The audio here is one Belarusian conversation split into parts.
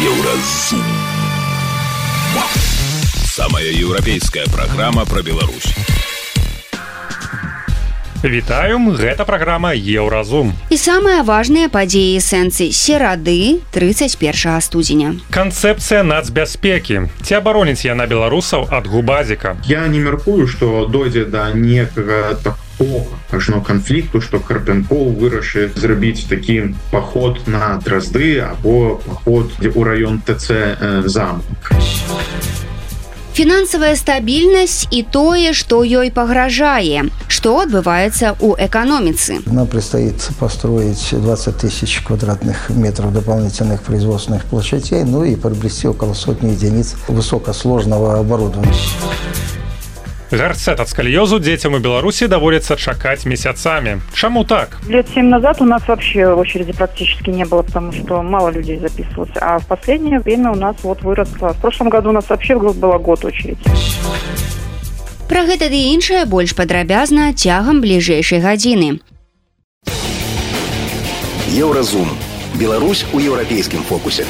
Еўразум. Самая еўрапейская праграма пра Беларусь. Вітаем гэта праграма еўразум і самыя важныя падзеі сэнсы серады 31 студзеня канцэпцыя нацбяспекі ці абароніць яна беларусаў ад губазіка я не мяркую што дойдзе да некага такого ажно канфлікту што карпянкоў вырашыць зрабіць такі паход на дразды або паход у раён ТЦ э, замок фінансавая стабільнасць і тое што ёй пагражае что адбываецца у эканоміцы нам предстоит построить 20 тысяч квадратных метров дополнительных производственных площадей ну и приобрести около сотни единиц высокосложного оборудования Гарцет ад скальёзу дзецям у беларусі даводіцца чакаць месяцамі. Чаму так? Лет 7 назад у нас вообще очереди практически не было потому что мало людей записывалось. А в последнее время у нас вот выросло. В прошлом году у нас вообще было год очередь Пра гэта ды іншае больш падрабязна цягам бліжэйшай гадзіны. Еўразум. Беларусь у еўрапейскім фокусе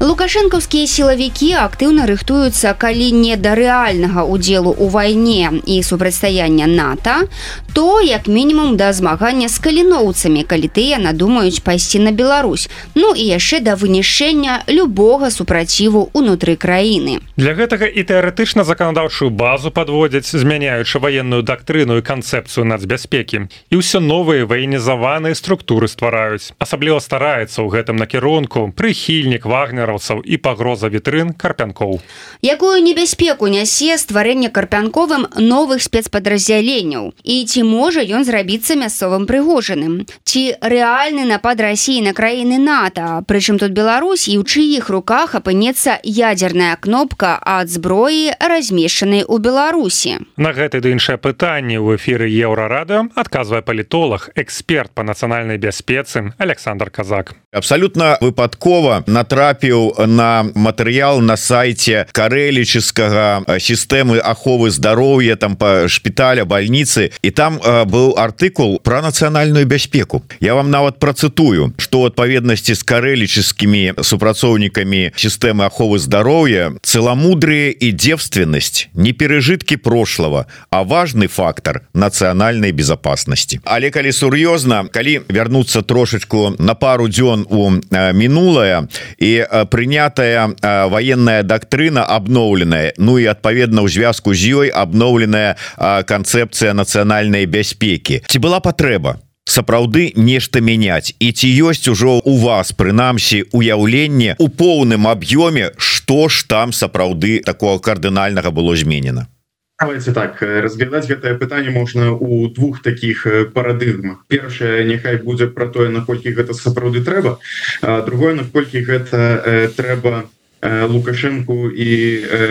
лукашэнкаўскія сілавікі актыўна рыхтуюцца калі не да рэальнага удзелу ў вайне і супрацьстаяння нато то як мінімум да змагання з каліноўцамі калі тыя надумаюць пайсці на Беларусь ну і яшчэ да вынішэння любога супраціву унутры краіны. Для гэтага і тэарэтычна заканадаўчую базу подводзяць змяняючы ваенную дактрыну і канцэпцыю нацбяспекі. І ўсё новыя ваенізаваныя структуры ствараюць. Асабліва стараецца ў гэтым накірунку прыхільнік вагнера вагнераўцаў і пагроза вітрын карпянкоў. Якую небяспеку нясе стварэнне карпянковым новых спецпадраздзяленняў? І ці можа ён зрабіцца мясцовым прыгожаным? Ці рэальны напад рассіі на краіны нато? Прычым тут Беларусь і ў чыіх руках апынецца ядерная кнопка ад зброі размешчанай у беларусі? На гэты ды іншае пытанне ў эфіры еўрарада адказвае палітолог эксперт по нацыянальнай бяспецы Александр казак. Абсолютно выпадкова натрапіў на матэрыял на сайте карэлічскага сістэмы аховы здароўя там по шпіталя больніцы і там быў артыкул про нацыянальную бяспеку. Я вам нават працытую что адпаведнасці з карэлічскімі супрацоўнікамі сістэмы аховы здароўя целомудрые і девственнасць не пережитки прошлого а важный фактор нацыянальной безопасности але калі сур'ёзна калі вярнуцца трошечку на пару дзён у мінулае і прынятая военная дактрына обноўленая Ну і адпаведна ў звязку з ёй обноўленая канцэпцыя нацыянальнай бяспекі ці была патрэба сапраўды нешта мяняць і ці ёсць ужо у вас прынамсі уяўленне у поўным аб'ёме што ж там сапраўды такого кардынальнага было зменена давайте так разглядаць гэтае пытанне можна у двух таких парадыгмах першае няхай будзе про тое наколькі гэта сапраўды трэба другое наколькі гэта трэба лукашенко і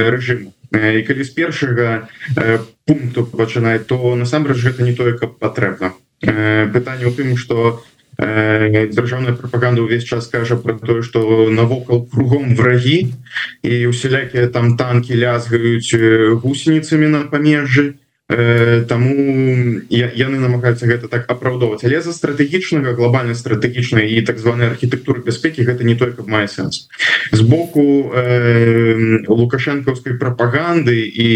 рэжыму. І калі з першага пункту пачынае то насамрэч гэта не тое каб патрэбна. Пытанне у тым что дзяржаўная прапаганда ўвесь час кажа про тое что навокал кругом врагі і усялякія там танки лязгаюць гусеніцамі на памежжы Таму яны намагаюцца гэта так апраўдоўваць. Але за стратэгічнага глобальна стратэгічнай і так званой архітэктуры бяспекі гэта не только мае сэнс. З боку э, лукашэнкаўскай прапаганды і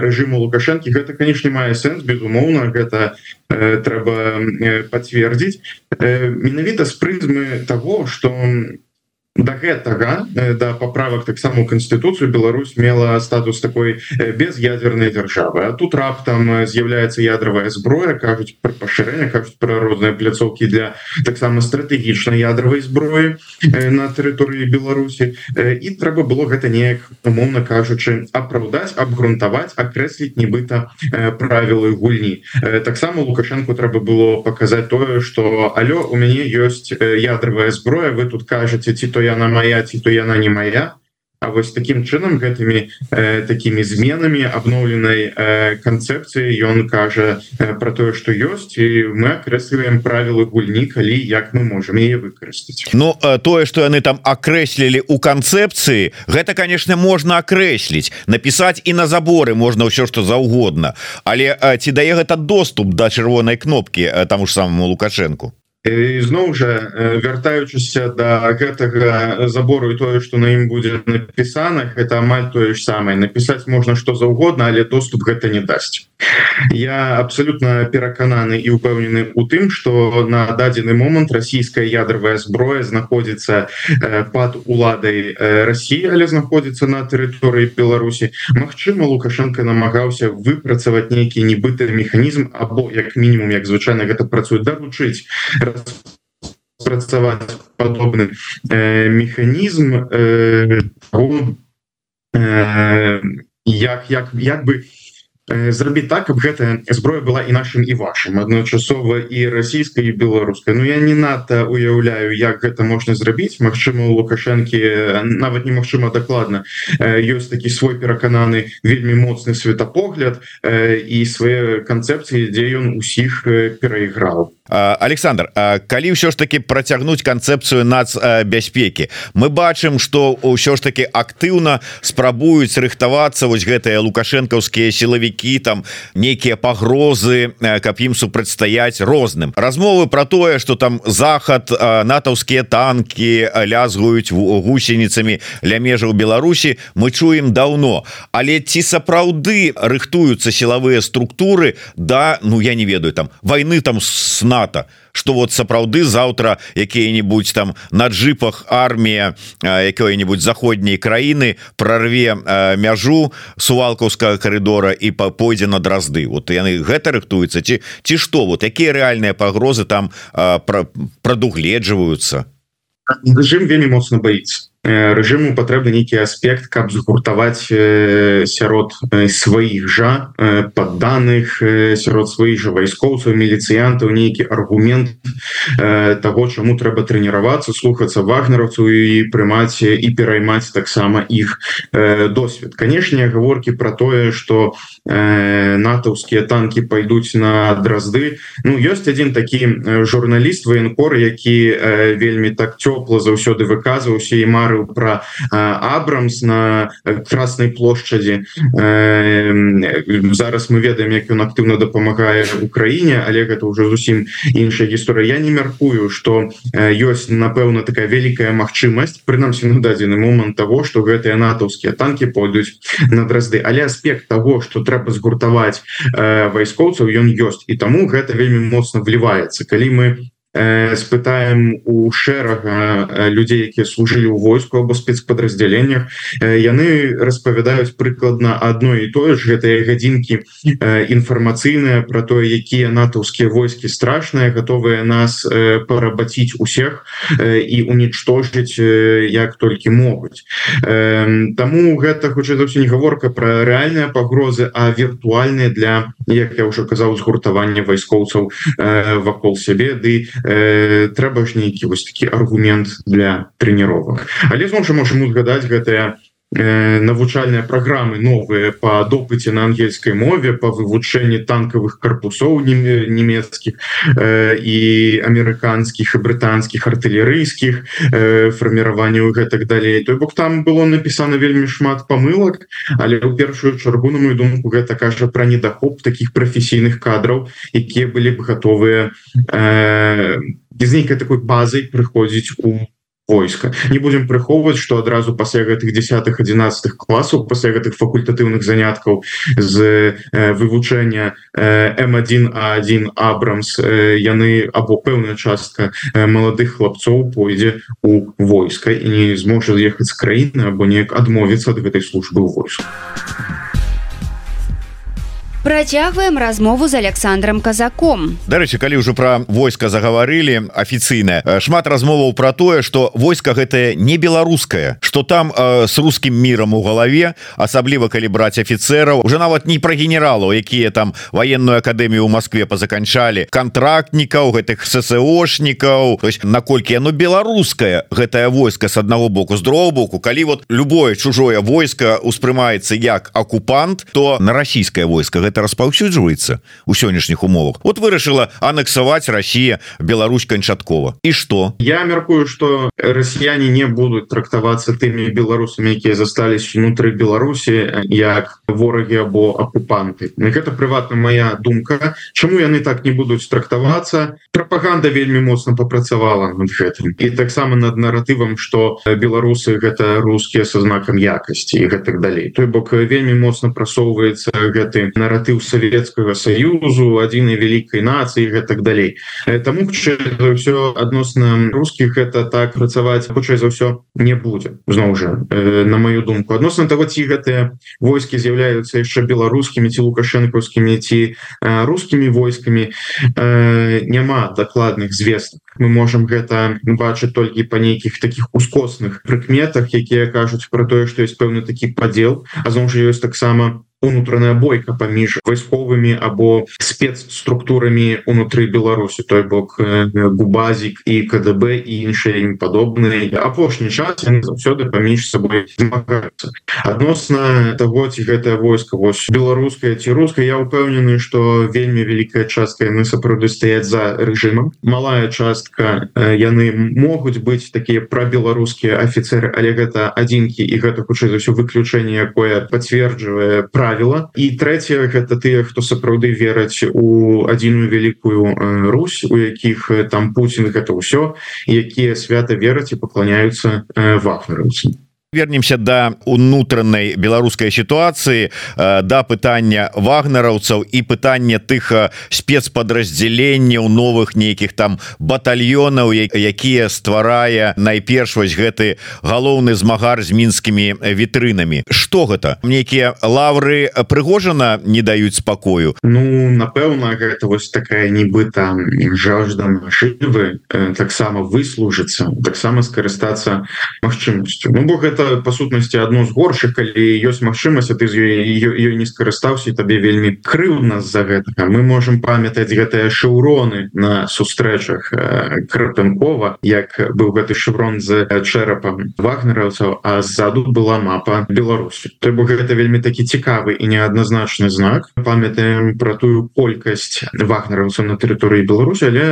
рэжыму лукашэнкі гэта канешне мае сэнс безумоўна гэта э, трэба пацвердзіць. Э, менавіта з прызмы того что у до гэтага да поправок таксама у конституцию Беларусь мела статус такой без ядерной державы а тут раптам з'яўляется ядровая зброя кажуць про пашырэнне кажуць про розныя пляцоўки для таксама стратэгічнай ядровой зброі на тэрыторыі Беларусі. І трэба было гэта неяк умоўно кажучы апраўдаць абгрунтаваць акрэсліць нібыта правілы гульні. Таксама лукашенко трэба было показать тое что алё у мяне ёсць ядровая зброя вы тут кажаце ці то то яна моя ці то яна не моя. А вось таким чынам гэтымі э, такими зменами обноўленай э, канцэпцыі ён кажа э, про тое что і мы акрэсліваем правілы гульні калі як мы можем яе выкарыстаць Ну э, тое что яны там акрэслілі у канцэпцыі гэта конечно можна акрэсліць написать і на заборы можна ўсё что заўгодна але э, ці дае гэта доступ до чырвонай кнопки э, таму ж самому лукашенко зноў жа вяртаючыся да гэтага забору і тое што на ім будзе напісана это амаль тое ж самае. Напісаць можна што заўгодна але доступ гэта не дасць я абсолютно перакананы і упэўнены у тым что на дадзены момант расійская ядровая зброя знаходзіцца под уладай России але знаходзіцца на тэрыторыі Беларусі. Мачыма лукашенко намагаўся выпрацаваць нейкі нібыты механізм або як мінімум як звычайна гэта працуе даручыць працаваць падобны э, механізм э, э, як як як бы зрабіць так каб гэтая зброя была і нашим і вашим. Адначасова і расійскай і беларускай Ну я не надта уяўляю як гэта можна зрабіць Мачыма у лукашэнкі нават немагчыма дакладна ёсць такі свой перакананы вельмі моцны светапогляд і свае канцэпцыі дзе ён усіх перайграў Александр калі ўсё ж таки працягнуць канцэпцыю нацбяспекі? Мы бачым что ўсё ж таки актыўна спрабуюць рыхтавацца вось гэтыя лукашэнкаўскія сілавікі там нейкія пагрозы каб ім супрацьстаяць розным. Размовы про тое что там захад натаўскія танки лязгуюць гусеніцамі ля межаў Беларусі мы чуем давно але ці сапраўды рыхтуюцца сілавыя структуры да ну я не ведаю там войны там с на НАТО что вот сапраўды заўтра якія-нибудь там на джипах армія якой-нибудь заходняй краіны прорве мяжу сувалкаўскага коридора і пойдзе на дразды. Вот яны гэта рыхтуецца ці ці что вот якія рэальныя пагрозы там прадугледжваюцца? Режим вельмі моцна боится рэжыму патрэбны нейкі аспект каб згуртаваць сярод сваіх жа падданых сярод сваіх жа вайскоўцаў міліцыянтаў нейкі аргумент того чаму трэба трэніравацца слухацца вагнераўцаў і прымаць і пераймаць таксама іх досвед. Канешне гаворкі про тое что натаўскія танки пойдуць на дразды Ну ёсць один такі журналіст военкор які вельмі так цёпла заўсёды выказваўся і мар марыў про абрамс на красной плошчадзе зараз мы ведаем як ён актыўна дапамагае Украіне але гэта уже зусім іншая гісторыя. Я не мяркую что ёсць напэўна такая вялікая магчымасць прынамсі на дадзены момант того что гэтыя натаўскія танки пойдуць на дразды але аспект того что трэба згуртаваць вайскоўцаў ён ёсць. І таму гэта вельмі моцна вліваецца. Калі мы спытаем у шэрага людзей якія служылі ў войску або спецпадраздзяленнях яны распавядаюць прыкладна одно і тое ж гэтыя гадзінкі інфармацыйныя про тое якія натаўскія войскі страшныя готовыя нас парабаціць усех і унічтожыць як толькі могуць Таму гэта хутчэй за ўсё не гаворка про рэальныя пагрозы а віртуальныя для як я ўжо казаў згуртавання вайскоўцаў вакол сябе ды э, трэба ж нейкі вось такі аргумент для трэніровак але зноў жа можем узгадаць гэтыя навучальныя праграмы новыя по допыце на ангельскай мове по вывучэнні танкавых корпусоў нямецкіх і амерыканскіх і брытанскіх артылерыйскіх фарміраванняў гэтак далей той бок там было напісана вельмі шмат памылак але ў першую чаргу на мою думку гэта кажа пра недахоп таких прафесійных кадраў якія былі б гатовыя без нейкай такой базай прыходзіць у войска не будем прыхоўваць что адразу пасля гэтых десятых 11 класаў пасля гэтых факультатыўных заняткаў з э, вывучэння э, м1 а1 абрамс э, яны або пэўная частка э, маладых хлапцоў пойдзе у войска і не зможа ехаць з краіны або неяк адмовіцца ад гэтай службы ў войску. а Працягваем размову з Александром казаком. Дарэчы калі ўжо пра войска загаварылі афіцыйна шмат размоваў пра тое что войска гэтае не беларускае что там э, с русскім мірам у галаве асабліва калі браць афіцераў уже нават не пра генералаў якія там военную акадэмію ў Москве пазаканчалі контрактнікаў гэтых ссошнікаў. То есть наколькі оно беларускае гэтае войска с аднаго боку з другого боку. Калі вот любое чужое войска успрымаецца як акупант то на расійскае войска гэта гэта распаўсюджваецца у сённяшніх умовах. Вот вырашыла анексаваць Россия Беларусь канчаткова і что? Я мяркую что расіяне не будуць трактавацца тымі беларусамі якія застались унутры Беларусі як ворагі або акупанты. Гэта прыватна моя думка. Чаму яны так не будуць трактавацца? Прапаганда вельмі моцна попрацавала над гэтым. І таксама над наратывам что беларусы гэта рускія со знакам якасці і гэтак далей. Той бок вельмі моцна прасоўваецца гэты наратыў савецкага саюзу адзінай вялікай нацыі гэтак далей таму все адносна русскіх это так працаваць хутчэй за ўсё не будзе зноў жа на мою думку. Адносна того ці гэтыя войскі з'яўляюцца яшчэ беларускімі ці лукашэнкаўскімі ці рускімі войскамі няма дакладных звестак мы можем гэта бачыць толькі по нейкіх таких ускосных прыкметах якія кажуць про тое что есть пэўны такі падзел а зноў жа ёсць таксама унутраная бойка паміж вайсковымі або спецструктурамі унутры Беларусі той бок губазік і КДБ і іншыя падобныя апошні час заўсёды паміж сабой адносна того ці гэтае войска вось беларуская ці руская я упэўнены что вельмі вялікая частка яны сапраўды стаяць за рэжымам малая частка яны могуць быць такія пра беларускія афіцеры але гэта адзінкі і гэта хутчэй за ўсё выключэнне якое пацверджвае пра правіла. І трэцяе гэта тыя хто сапраўды вераць у адзіную вялікую Русь у якіх там Путін гэта ўсё якія свята вераць і пакланяюцца вахнераўцам вернемся до унутранай беларускай сітуацыі да пытання вагнараўцаў і пытання тых спецпадраздзяленняў новых нейкіх там батальёнаў якія стварае найперш вось гэты галоўны змагар з мінскімі вітрынамі. Что гэта? Нейкія лавры прыгожана не даюць спакою? Ну напэўна гэта вось такая нібыта жажда жывы таксама выслужыцца таксама скарыстацца магчымасцю. Ну бо гэта гэта по сутнасці одно з горшых калі ёсць магчымасць ты з ёй не скарыстаўся табе вельмі крыўдна з-за гэтага. Мы можем памятаць гэтыя шаўроны на сустрэчах крытынкова як быў гэты шеврон з чэрапам вагнераўцаў а ззаду была мапа Беларусі. То бок гэта вельмі такі цікавы і неадназначны знак. Памятаем про тую колькасць вагнераўцаў на тэрыторыі Беларусі але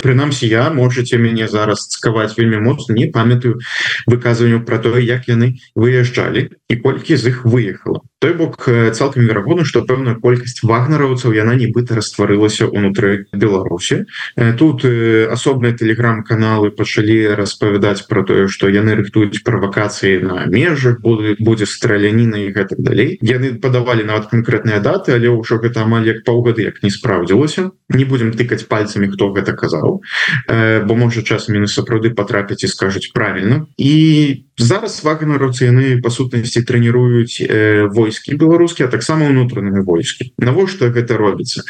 прынамсі я можете мяне зараз цкаваць вельмі моцна не памятаю выказванню про тое як яны выязджалі і колькі з іх выехала той бок цалкам верагодна что пэўная колькасць вагнараўцаў яна нібыта растварылася унутры Беларусі. Тут асобныя телеграм-каналы пачалі распавядаць про тое что яны рыхтуюць правакацыі на межах будзе будзе страляніна і гэтак далей. Яны падавалі нават канкрэтныя даты але ўжо гэта амаль як паўгады як не спраўдзілася. Не будем тыкаць пальцамі хто гэта казаў бо можа часам яны сапраўды потрапяць і скажуць правильно і зараз вагнараўцы яны па сутнасці трэніруюць войскі беларускія таксама ўнутраныя войскі. Навошта гэта робіцца?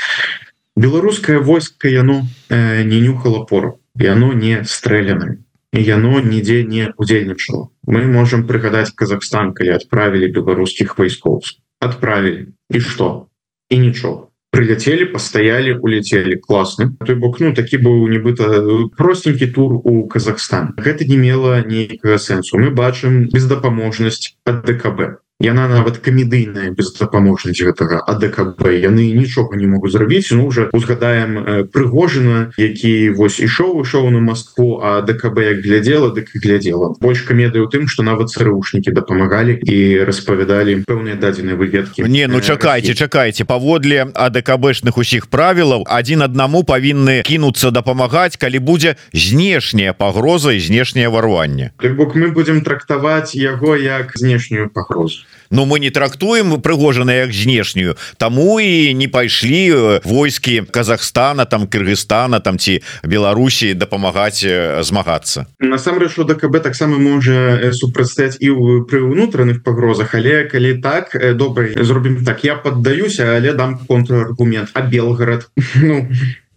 Беларускае войска яно не нюхала пору яно не стрэляна яно нідзе не удзельнічала мы можем прыгадаць Казахстан калі адправілі беларускіх вайскоўцаў адправілі. І что і нічога. Прилетели постояли улетели классно той бок ну такі быў нібыта простенькі тур у Казахстан. Гэта не мела нейкага сэнсу. Мы бачым бездапаможнасць от ДКБ яна нават камедыйная бездапаможнасць гэтага АДКБ яны нічога не могуць зрабіць. Ну уже узгадаем прыгожана які вось ішоў ішоў на Москву а ДКБ як глядзела дык глядзела. Больш камедыі у тым что нават царушнікі дапамагалі і распавядалі пэўныя дадзеныя выведкі не ну чакайце чакайце. Паводле АДКБшных усіх правілаў один аднаму павінны кінуцца дапамагаць калі будзе знешняя пагроза і знешняе варванне. Бок мы будемм трактаваць яго як знешнюю пагрозу но мы не трактуем прыгожана як знешнюю. Таму і не пайшлі войскі Казахстана там Кыргызстана там ці Беларусі дапамагаць змагацца. Насамрэч ДКБ таксама можа супрацьстаць і пры ўнутраных пагрозах. Але калі так добра зробім так. Я поддаюся але дам контраргумент. А Белгород ну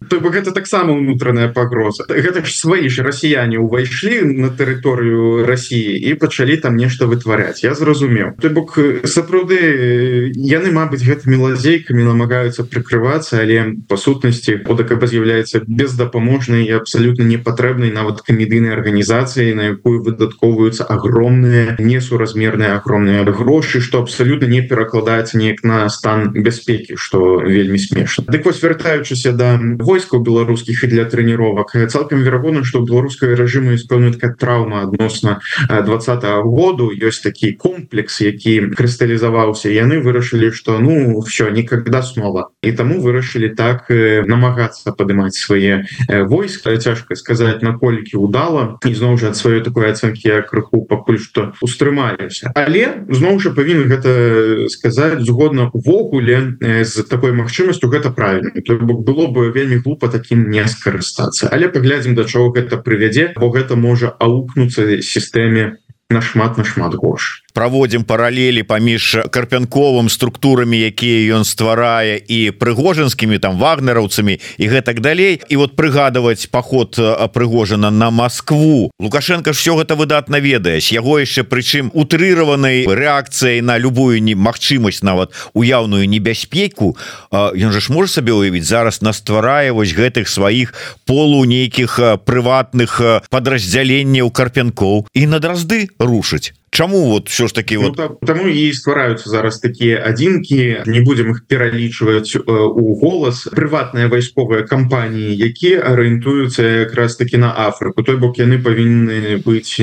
то бок гэта таксама унутраная пагроза. Гэта ж свои ж расіяне увайшлі на тэрыторыю Росіі і пачалі там нешта вытваряць я зразумеў. То бок сапраўды яны Мабыць гэтымі лазейкамі намагаюцца прыкрывацца але по сутнасці ОДКБ з'яўляецца бездапаможнай і абсалютна непатрэбнай нават камедыйнай арганізацыяй на якую выдаткоўваюцца агромныя несуразмерныя огромныя грошы что абсалютна не перакладаецца неяк на стан бяспекі что вельмі смешна. Дык вось вяртаючыся да войскаў беларускіх і для тренировок. Цалкам верагодна что беларускай рэжыму исполню такая траўма адносна двадца -го году ёсць такі комплекс які крысталізаваўся яны вырашылі что ну все никогда снова. І таму вырашылі так намагацца падымаць свае войска. Цяжка сказать наколькі удала ізноў жа ад сваёй такой ацэнкі я крыху пакуль что устрымаюся але зноў жа павінен гэта сказаць згодна увогуле з такой магчымасцю гэта правильно бок было бы вельмі глупо таким не скарыстацца але паглядзім да чаго гэта прывядзе бо гэта можа аукнуцца сістэме нашмат нашмат горш. Праводзім паралелі паміж карпянковым структурамі якія ён стварае і прыгожанскімі там вагнераўцамі і гэтак далей. І вот прыгадваць паход прыгожана на Москву лукашенко все гэта выдатна ведаеш яго яшчэ прычым утрыраванай рэакцыяй на любую немагчымасць нават уяўную небяспеку. Ён же ж можа сабе уявіць зараз на стварае вось гэтых сваіх полу нейкіх прыватных подраздзяленняў карпянкоў. І на дразды рушыць Чаму вот все ж таки вот? ну, тому і ствараюцца зараз такія адзінкі не будем их пералічваць э, у голас прыватныя вайсковыя кампаніі якія арыентуюцца якраз таки на Афрыку той бок яны павінны быць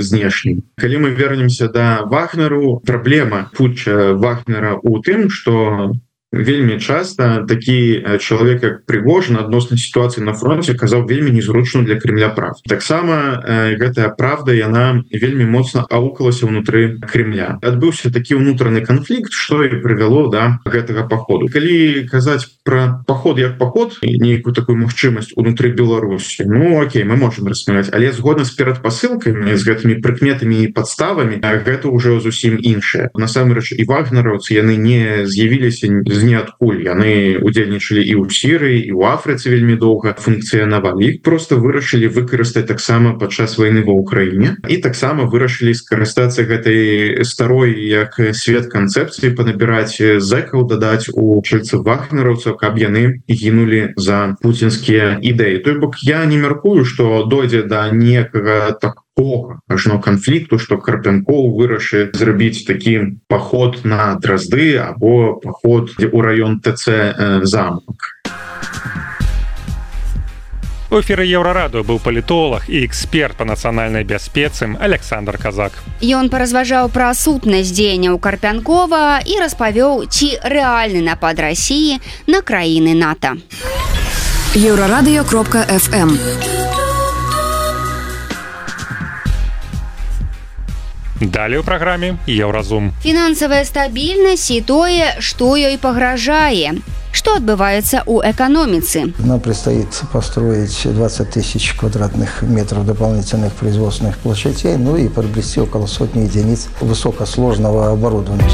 знешнім калі мы вернемся до да вагнеру праблема путча вагнера у тым что вельмі часто такі чалавек як прыгожан адносна сітуацыі на фронте казаў вельмі незручна для Кремля прав таксама гэтая правда яна вельмі моцна аукалася ўнутры Кремля. Адбыўся такі ўнутраны канфлікт что і прывяло до да, гэтага походу калі казаць про поход як поход нейкую такую магчымасць унутры Беларусі Ну Окей мы можем рассмяць але згодна з перадпасылкамі з гэтымі прыкметамі і подставамі гэта ўжо зусім іншае. Насамрэч і вагнераўцы яны не з'явіліся не з ніадкуль яны удзельнічалі і ў сірыі і ў Афрыцы вельмі доўга функцыянавалі іх просто вырашылі выкарыстаць таксама падчас войны ва ўкраіне і таксама вырашылі скарыстацца гэтай старой як свет канцэпцыі панабіраць зэкаў дадаць у чальцы вахнераўцаў каб яны гінулі за пуцінскія ідэі. Той бок я не мяркую что дойдзе да некага так ажно канфлікту что карпянкоў вырашыць зрабіць такі паход на дразды або паход у раён ТЦ замок эфиры еўрараду быў палітолог і эксперт по нацыянальнай бяспецы Александр казак ён паразважаў пра сутнасць дзеянняў карпянкова і распавёў ці рэальны напад Росіі на краіны НАТО еўрарадыё кропка фм Далее ў праграме еўразум. Фінансавая стабільнасць і тое, што ёй пагражае. Что отбывается у экономицы? Нам предстоит построить 20 тысяч квадратных метров дополнительных производственных площадей, ну и приобрести около сотни единиц высокосложного оборудования.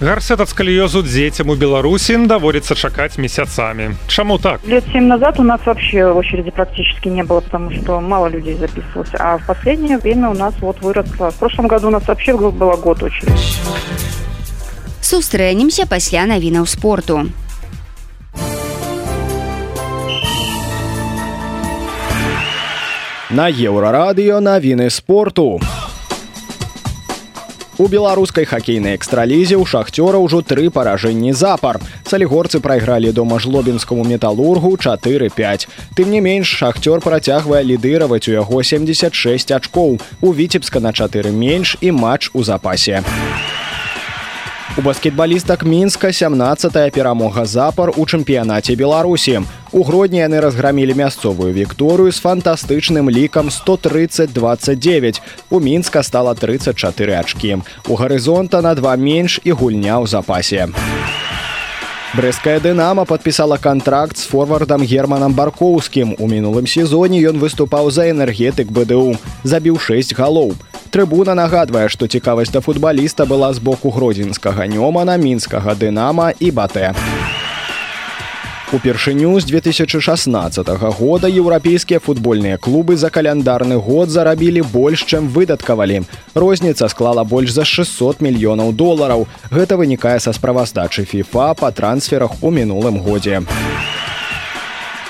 Гарсет ад скаліёзу дзецям у Беларусі даводится чакаць месяцамі. Чаму так? Лет семь назад у нас вообще очереди практически не было, потому что мало людей записывалось. А в последнее время у нас вот выросло. В прошлом году у нас вообще было год очередь. Сустрэнемся пасля навінаў спорту. На еўрарадыё навіны спорту. У беларускай хакейнай экстралізе ў шахцёра ўжо тры паражэнні запар. Салігорцы прайгралі дома жлобінскаму металургу 4-5. Тым не менш шахцёр працягвае лідыраваць у яго 76 ачкоў. У віцебска на 4 менш і матч у запасе. У баскетбалістак мінска 17 перамога запар у чэмпіянаце беларусі. У гродні яны разграмілі мясцовую вікторыю з фантастычным лікам 130 29 у мінска стала 34 ачкі. У гарызонта на два менш і гульня ў запасе. Брэская дынама подпісала контракт з форвардам германам баркоўскім. У мінулым сезоне ён выступаў за энергетык бДУ забіў 6 галоў. у Трыбуна нагадвае, што цікавасць да футбаліста была з боку гродзенскага нёмана мінскага дынама і батэ. Упершыню з 2016 года еўрапейскія футбольныя клубы за каляндарны год зарабілі больш, чым выдаткавалі. Розніца склала больш за 600 мільёнаў долараў. Гэта вынікае са справаздачы FIFA па трансферах у мінулым годзе.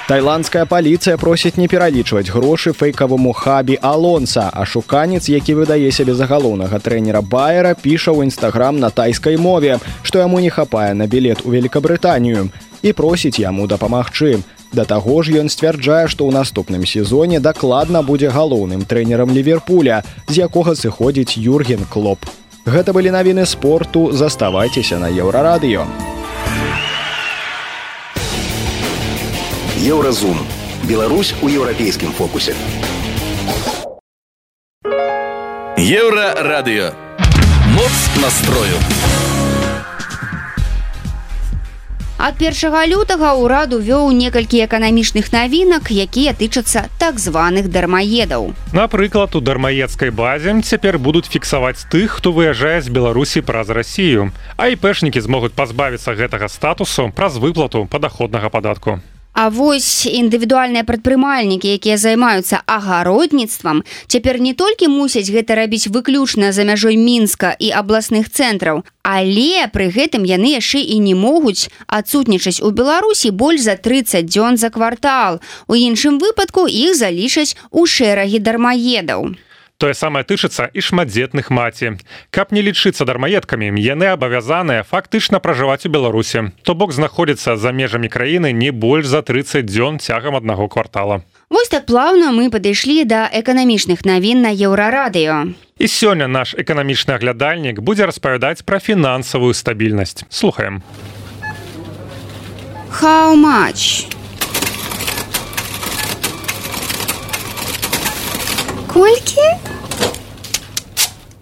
Тайландская паліцыя просіць не пералічваць грошы фэйкаваму хабі Алонса, а шуканец, які выдае сябе загалоўнага трэнера Байера, піша ў нстаграм на тайскай мове, што яму не хапае на білет у Великабрытанію і просіць яму дапамагчы. Да таго ж ён сцвярджае, што ў наступным сезоне дакладна будзе галоўным трэнерам Ліверпуля, з якога сыходзіць Юрген Клоп. Гэта былі навіны спорту, заставайцеся на еўрарадыё. Еўразум. Беларусь у еўрапейскім фокусе. Еўрарадыё. Моц настрою. Ад першага лютага ўраду вёў некалькі эканамічных навінак, якія тычацца так званых дармаедаў. Напрыклад, у дармаедскай базе цяпер будуць фіксаваць тых, хто выязджае з Беларусі праз Расію. А іпэшнікі змогуць пазбавіцца гэтага статусу праз выплату падаходнага падатку. А вось індывідуальныя прадпрымальнікі, якія займаюцца агародніцтвам, цяпер не толькі мусяць гэта рабіць выключна за мяжой мінска і абласных цэнтраў, але пры гэтым яны яшчэ і не могуць адсутнічаць у Беларусі больш за 30 дзён за квартал. У іншым выпадку іх залічаць у шэрагі дармаедаў. Тое самае тычыцца і шматдзетных маці. Каб не лічыцца дармаедкамі, яны абавязаныя фактычна пражываць у Беларусі. То бок знаходзіцца за межамі краіны не больш за 30 дзён цягам аднаго квартала. Вось так плаўна мы падышлі да эканамічных навін на еўрарадыё. І сёння наш эканамічны аглядальнік будзе распавядаць пра фінансавую стабільнасць. Слухаем. How much? Колькі?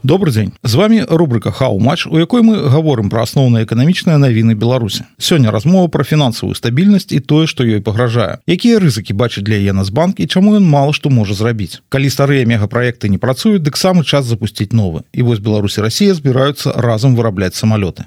Добрый дзень з вами рубрика хау матч у якой мы гаворым пра асноўныя эканамічныя навіны беларусі сёння размова пра фінансавую стабільнасць і тое што ёй пагражае якія рызыкі бачыць для яе нацбанк і чаму ён мала што можа зрабіць калі старыя мегапраекты не працуюць дык самы час запусціць новы і вось беларусі Росія збіраюцца разам вырабляць самалёты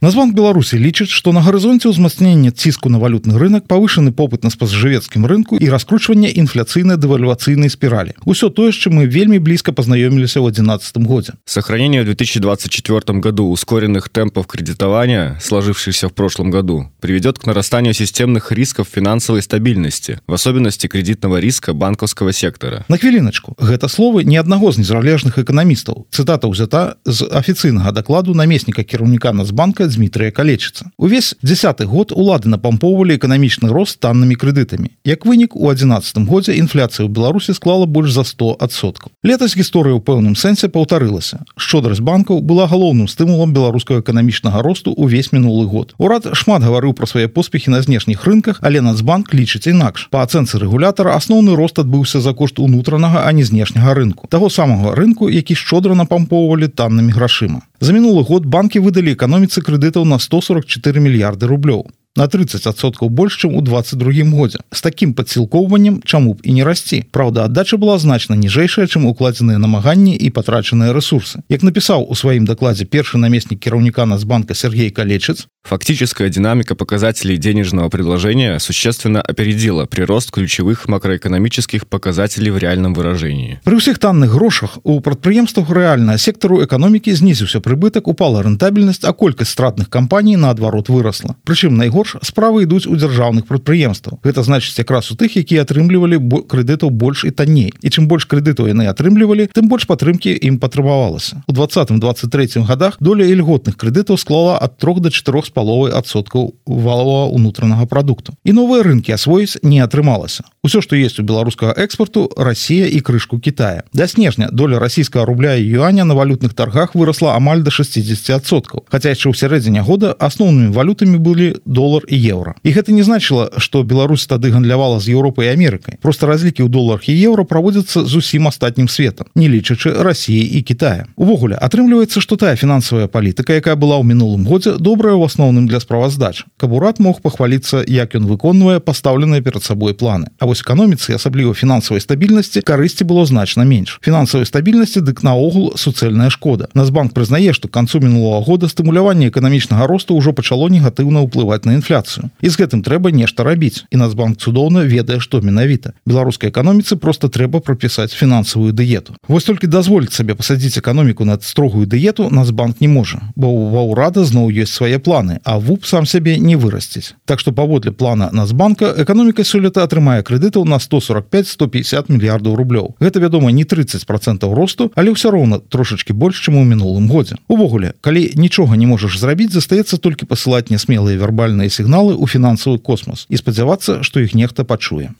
Названк Беларусі лічыць, што на гарызонце ўзмацнення ціску на валютны рынок павышаны попыт на спажывецкім рынку і раскручванне інфляцыйнай дэвальвацыйнай спіралі. Усё тое, з чым мы вельмі блізка пазнаёміліся ў 11 годзе. Сохранение в 2024 году ускоренных темпов кредитования, сложившихся в прошлом году, приведет к нарастанию системных рисков финансовой стабильности, в особенности кредитного риска банковского сектора. На хвіліначку, гэта словы ни аднаго з незалежных эканамістаў. Цытата ўзята з афіцыйнага дакладу намесніка кіраўніка Нацбанка Дмітрия калечыцца. Увесь десятый год улады напампоўвалі эканамічны рост таннымі крэдытамі. Як вынік у 11 годзе інфляцыя ў Беларусі склала больш за 100 адсоткаў. Летась гісторыя ў пэўным сэнсе паўтарылася. Шчодрасць банкаў была галоўным стымулам беларускага эканамічнага росту ўвесь мінулы год. Урад шмат гаварыў пра свае поспехі на знешніх рынках, але Нацбанк лічыць інакш. Па ацэнцы рэгулятара асноўны рост адбыўся за кошт унутранага, а не знешняга рынку. Таго самага рынку, які шчодра напампоўвалі таннымі грашыма. За мінулы год банкі выдалі эканоміцы крэдытаў на 144 мільярды рублёў на 30соткаў больш чым у 22 годзе з таким падсілкоўваннем чаму б і не расці Праўда аддача была значна ніжэйшая чым укладзеныя намаганні і патрачаныя ресурсы як напісаў у сваім дакладзе першы намеснік кіраўніка нацбанка Сергей калечыц Фактическая динамика показателей денежного предложения существенно опередила прирост ключевых макроэкономических показателей в реальном выражении. При всех танных грошах у прадпрыемствах реально сектору экономики знизился прибыток, упала рентабельность, а колькость стратных компаний наоборот выросла. Причем найгорш справы идут у державных предприемствов. Это значит как раз у тех, которые отрымливали кредитов больше и танней. И чем больше кредитов они отрымливали, тем больше подтримки им потребовалось. У 20-23 годах доля льготных кредитов склала от 3 до 4 паловай адсоткаў валового унутранага продукту і новыя рынкі асвоіць не атрымалася усё што есть у беларускага экспорту Россия і крышку Китая да снежня доля расійскага рубля і юаня на валютных торгах выросла амаль до 60соткаў хотя яшчэ ў сярэдзіне года асноўнымі валютамі былі долар і еўра і гэта не значыла что Беларусь тады гандлявала з Еўропай Амерыкай просто разлікі ў доларах і еўра праводзяцца зусім астатнім светом не лічачы России і Китая. Увогуле атрымліваецца что тая фінансавая палітыка якая была ў мінулым годзе добрая ў асноўным для справаздач каб урад мог пахваліцца як ён выконвае пастаўленыя перад сабой планы. А вось эканоміцы асабліва фінансавай стабільнасці карысці было значна менш фінансавай стабільнасці дык наогул суцэльная шкода. Нацбанк прызнае што к канцу мінулого года стымуляванне эканамічнага росту ўжо пачало негатыўна ўплываць на інфляцыю інфляцыю і з гэтым трэба нешта рабіць. І нацбанк цудоўна ведае што менавіта. Беларускай эканоміцы просто трэба прапісаць фінансавую дыету. Вось толькі дазволіць сабе пасадзіць эканоміку над строгую дыету нацбанк не можа бо ва ўрада зноў ёсць свае планы а вуп сам сябе не вырасціць. Так што паводле плана нацбанка эканоміка сёлета атрымае крэдытаў на 145 150 мільярдаў рублёў. Гэта вядома не 30 процентаў росту але ўсё роўна трошачки больш чым у мінулым годзе. Увогуле калі нічога не можаш зрабіць застаецца толькі пасылаць нясмелыя вербальныя сігналы ў фінансавы космос і спадзявацца што іх нехта пачуе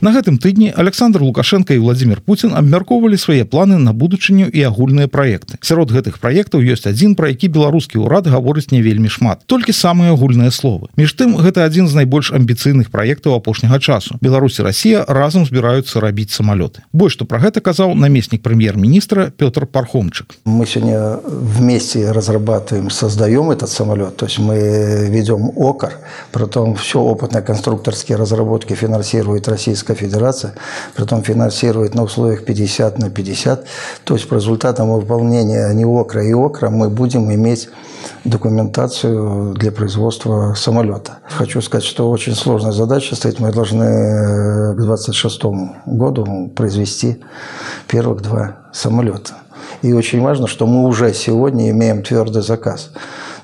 На гэтым тыдні Александр Лукашенко і Владимир Путін абмяркоўвалі свае планы на будучыню і агульныя праекты. Сярод гэтых праектаў ёсць адзін, пра які беларускі ўрад гаворыць не вельмі шмат. Толькі самыя агульныя словы. Між тым гэта адзін з найбольш амбіцыйных праектаў апошняга часу. Беларусь і Росія разам збіраюцца рабіць самалёты. Больш што пра гэта казаў намеснік прэм'ер-міністра Пётр Пархомчык. Мы сёння вместе разрабатываем, создаем этот самолет. То есть мы ведем ОКАР, притом все опытные конструкторские разработки финансирует Российская Российская Федерация, притом финансирует на условиях 50 на 50. То есть по результатам выполнения не ОКРа и ОКРа мы будем иметь документацию для производства самолета. Хочу сказать, что очень сложная задача стоит. Мы должны к 2026 году произвести первых два самолета. И очень важно, что мы уже сегодня имеем твердый заказ.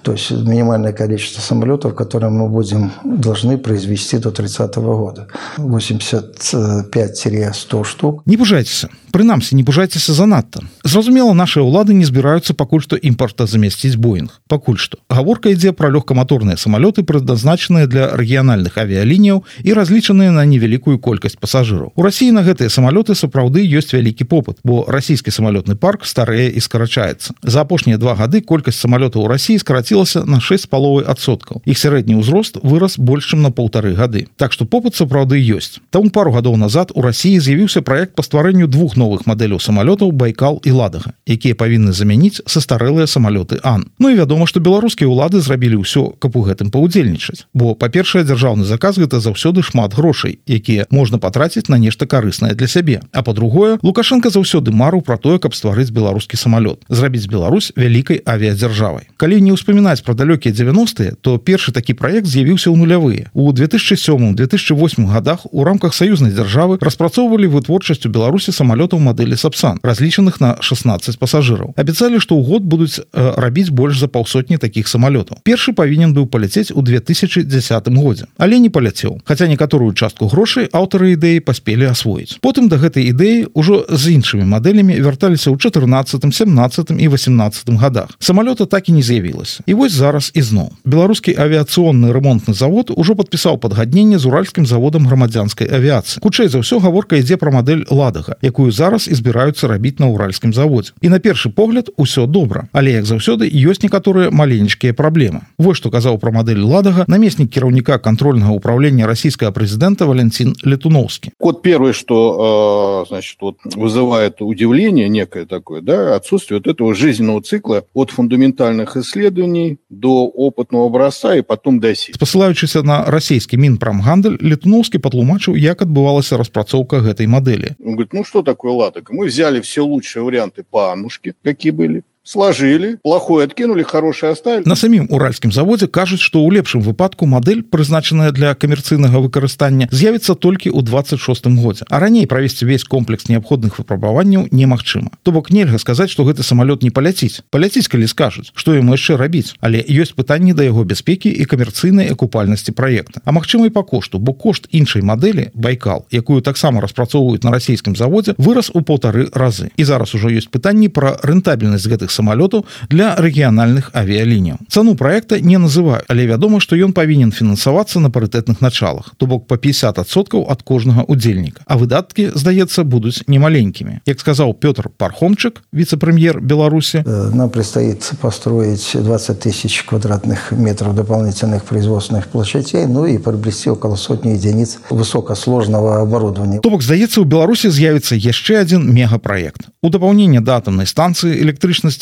То есть минимальное количество самолетов, которые мы будем должны произвести до 30 -го года. 85-100 штук. Не пужайтеся. Прынамсі, не пужайцеся занадта. Зразумела, наши ўлады не збіраюцца пакуль што імпорта замясціць Боінг. Пакуль што. Гаворка ідзе пра лёгкаматорныя самалёты, прадназначаныя для рэгіянальных авіялініяў і разлічаныя на невялікую колькасць пасажыраў. У рассіі на гэтыя самалёты сапраўды ёсць вялікі попыт, бо расійскі самалётны парк старэе і скарачаецца. За апошнія два гады колькасць самалётаў у рассіі скараці скарацілася на 6 паловы адсоткаў іх сярэдні ўзрост вырас больш чым на полторы гады так што попыт сапраўды ёсць там пару гадоў назад у Росіі з'явіўся проект па стварэнню двух новых мадэляў самалётаў байкал і ладага якія павінны замяніць састарэлыя самалёты ан. Ну і вядома што беларускія ўлады зрабілі ўсё каб у гэтым паўдзельнічаць. Бо па-першае дзяржаўны заказ гэта заўсёды шмат грошай якія можна патраціць на нешта карыснае для сябе. А по-другое лукашенко заўсёды мару про тое каб стварыць беларускі самалёт зрабіць Беларусь вялікай авіядзяржавай. Калі не ўспамінаць про далёкія 90-е то першы такі проект з'явіўся ў нулявыя. У 2007 2008 годах у рамках саюзнай дзяржавы распрацоўвалі вытворчасць у беларусі самалётаў мадэлі сапсан разлічаных на 16 пасажыраў абяцалі што ў год будуць э, рабіць больш за паўсотні такіх самалётаў першы павінен быў паляцець у 2010 годзе але не паляцеў хаця некаторую частку грошай аўтары ідэі паспелі асвоіць потым да гэтай ідэі ўжо з іншымі мадэлямі вярталіся ў 14 17 і 18 годах. Самалёта так і не з'явілася і вось зараз ізноў беларускі авіяцыйны ремонтны завод ужо падпісаў падгадненне з уральскім заводам грамадзянскай авіяцыі хутчэй за ўсё гаворка ідзе пра мадэль ладага якую зараз і збіраюцца рабіць на ўральскім заводзе і на першы погляд усё добра але як заўсёды ёсць некаторыя маленечкія праблемы вось што казаў пра мадэль ладага намеснік кіраўніка контрольнага управлення расійскага прэзідэнта валентин летуновскі код первый что э, значит вот вызывает удивление некое такое да отсутствие вот этого жизненного цикла от фундаментальных исследований до опытного образца и потом до сеть. Посылаючыся на расійскі мінпрамгандаль, Летуновскі патлумачыў, як адбывалася распрацоўка гэтай мадэлі. Ну что такое ладок? Мы взяли все лучшие варианты по Аннушке, какие были, сложили плохое откинули хорошее оставили. На самім уральскім заводзе кажуць што ў лепшым выпадку мадэль прызначаная для камерцыйнага выкарыстання з'явіцца толькі ў 26 годзе а раней правесці весь комплекс неабходных выпрабаванняў немагчыма. То бок нельга сказаць што гэты самалёт не паляціць. Паляціць калі скажуць што яму яшчэ рабіць але ёсць пытанні да яго бяспекі і камерцыйнай акупальнасці праекта. А магчыма і па кошту бо кошт іншай мадэлі байкал якую таксама распрацоўваюць на расійскім заводзе вырас у полторы разы. І зараз ужо ёсць пытанні пра рэнтабельнасць гэтых самолетаў для рэгіянальных авіяліняў цану проекта не называю але вядома что ён павінен фінансавацца на парытэтных началах то бок по 50соткаў от кожнага удзельніка а выдаткі здаецца будуць немаленькімі. Як сказаў Петр пархомчык віце-прэм'ер беларусі э, нам предстоит построить 20 тысяч квадратных метров дополнительных производственных площадей ну и приобрести около сотни единиц высокосложного оборудования. То бок здаецца у беларусі з'явіцца яшчэ один мегапроект. У дапаўнение да атомной станции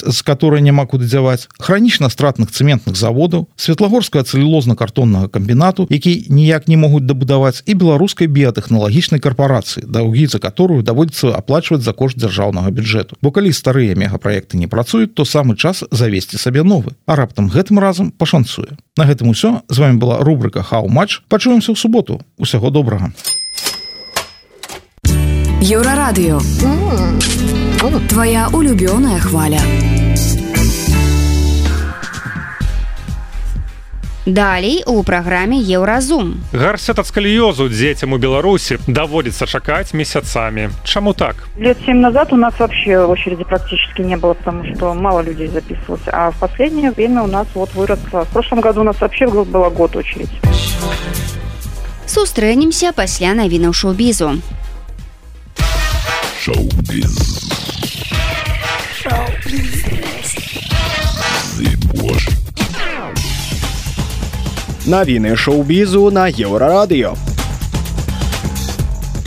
электрычнасць з которой няма куды дзяваць хранічна-стратных цементных заводаў светлагорская цэлюлозна-картоннага камбінату які ніяк не могуць дабудаваць і беларускай біятэхналагічнай карпорацыі даўгі за которую даводіцца аплачваць за кошт дзяржаўнага бюджэту бо калі старыя мегапраекты не працуюць то самы час завесці сабе новы а раптам гэтым разам пашанцуе. На гэтым усё. З вами была рубрика хау-матч пачуемся ў суботу. Усяго добрага. Еўрарадыё Твоя улюбёная хваля. Далей у праграме еўразум. Гарсет ад скаліёзу дзецям у Беларусі даводіцца чакаць месяцамі. Чаму так? Лет семь назад у нас вообще очереди практически не было, потому что мало людей записывалось. А в последнее время у нас вот выросло. В прошлом году у нас вообще была год очередь. Сустрэнемся пасля навінаў шоу-бізу. Шоу-біз. Навіны шоу-бізу на еўрарадыё.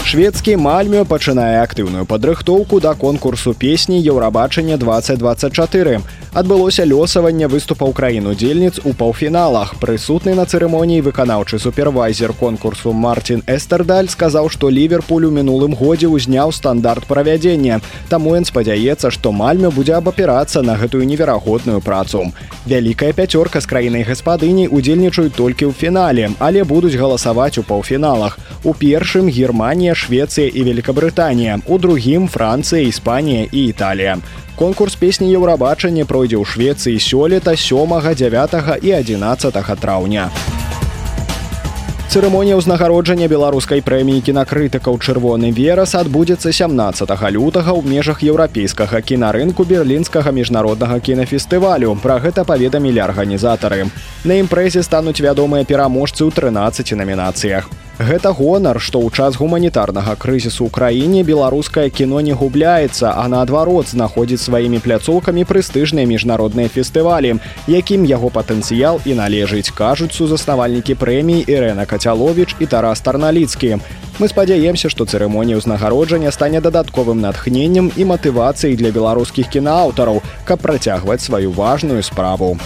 Шведскі мальмё пачынае актыўную падрыхтоўку да конкурсу песні Еўрабачання 2024 адбылося лёсаванне выступаў краін удзельніц у паўфіналах. Прысутны на цырымоніі выканаўчы супервайзер конкурсу мартин эстердаль сказаў што ліверпуль у мінулым годзе ўзняў стандарт правядзення. Таму ён спадзяецца што мальме будзе абапірацца на гэтую неверагодную працу. Вялікая пяцёрка з краінай гаспадыні удзельнічаюць толькі ў фінале але будуць галасаваць у паўфіналах. У першым германія швецыя і великкабрытанія у другім францыя іспанія і італія Конкурс песні Еўрабачання пройдзе ў Швецыі сёлета сёмага 9 і 11 траўня. Цырымонія ўзнагароджання беларускай прэміі кінакрытыкаў чырвоны верас адбудзецца 17 лютага ў межах еўрапейскага кінарынку берлінскага міжнароднага кінафестывалю. Пра гэта паведамілі арганізатары. На імпрэзе стануць вядомыя пераможцы ў 13 намінацыях. Гэта гонар, што ў час гуманітарнага крызісу ў краіне беларускае кіно не губляецца, а наадварот знаходзіць сваімі пляцоўкамі прэстыжныя міжнародныя фестывалі, якім яго патэнцыял і належыць, кажуць сузаснавальнікі прэміі Ірена Кацяловіч і Тарас Тарналіцкі. Мы спадзяемся, што цырымонія ўзнагароджання стане дадатковым натхненнем і матывацыяй для беларускіх кінааўтараў, каб працягваць сваю важную справу.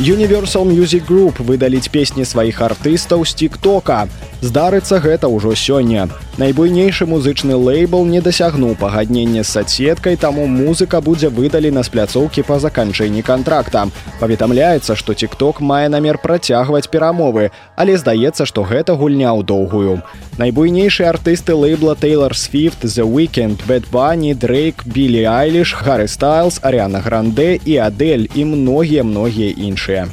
Universal Music Group выдаліць песні сваіх артыстаў з тик-тока. Здарыцца гэта ўжо сёння. Найбуйнейшы музычны лейбл не дасягнуў пагаднення з садсеткай, таму музыка будзе выдалена з пляцоўкі па заканчэнні контракта. Паведамляецца, што тик-ток мае намер працягваць перамовы, але здаецца, што гэта гульня ў доўгую. Найбуйнейшыя артысты лейбла Taylor Swift, The Weekend, Bad Bunny, Drake, Billy Eilish, Harry Styles, Ариана Гранде і Адель і многія многія іншыя.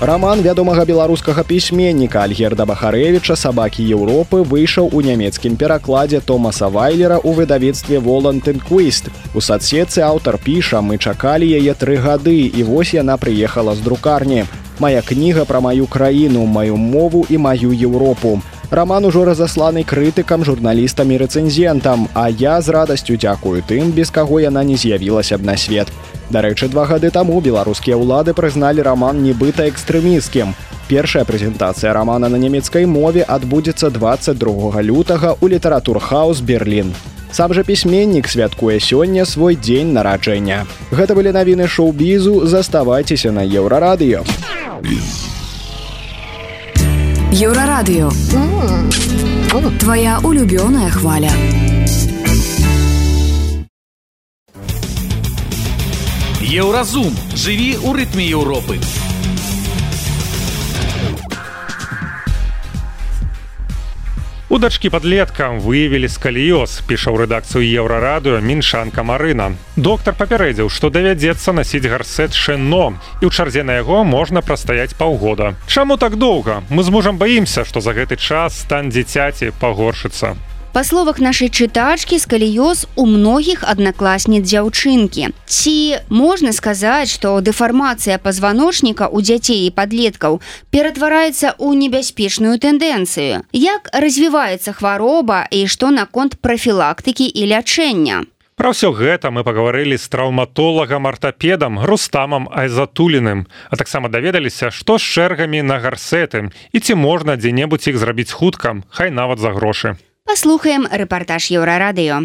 Раман вядомага беларускага пісьменніка Альгерда Бахарэвіча сабакі Еўропы выйшаў у нямецкім перакладзе Томаса Вайлера ў выдавецтве Волантэнквіст. У садсетцы аўтар піша, мы чакалі яе тры гады і вось яна прыехала з друкарні. Мая кніга пра маю краіну, маю мову і маю Еўропу. Раман ужо разасланы крытыкам, журналістам і рэцэнзентам, а я з радасцю дзякую тым, без каго яна не з'явілася б на свет. Дарэчы, два гады таму беларускія ўлады прызналі раман нібыта экстрэміскім. Першая прэзентацыя рамана на нямецкай мове адбудзецца 22 лютага ў літаратурхаус Берлін. Сам жа пісьменнік святкуе сёння свой дзень нараджэння. Гэта былі навіны шоу-бізу, заставайцеся на еўрарадыё. Еўрарадыё. Твоя улюбёная хваля. Еўразум жыві ў рытме Еўропы. У дачкі падлеткам выявілі скаліёз, піша ў рэдакцыю еўрарадыё міншанка Марына. Доктар папярэдзіў, што давядзецца насіць гарсет шэно і ў чарзе на яго можна прастаяць паўгода. Чаму так доўга? Мы з мужам баімся, што за гэты час стан дзіцяці пагоршыцца. Па словах нашай чытачкі скаліёз у многіх аднакласніц дзяўчынкі. Ці можна сказаць, што дэфармацыя пазваночніка ў дзяцей і падлеткаў ператвараецца ў небяспечную тэндэнцыю. Як развіваецца хвароба і што наконт прафілактыкі і лячэння? Пра ўсё гэта мы пагаварылі з траўматолагам артапедам рустамам айзатуліным, а таксама даведаліся, што з чэргамі на гарсеты і ці можна дзе-небудзь іх зрабіць хуткам, хай нават за грошы. Паслухаем рэпартаж еўрарадыё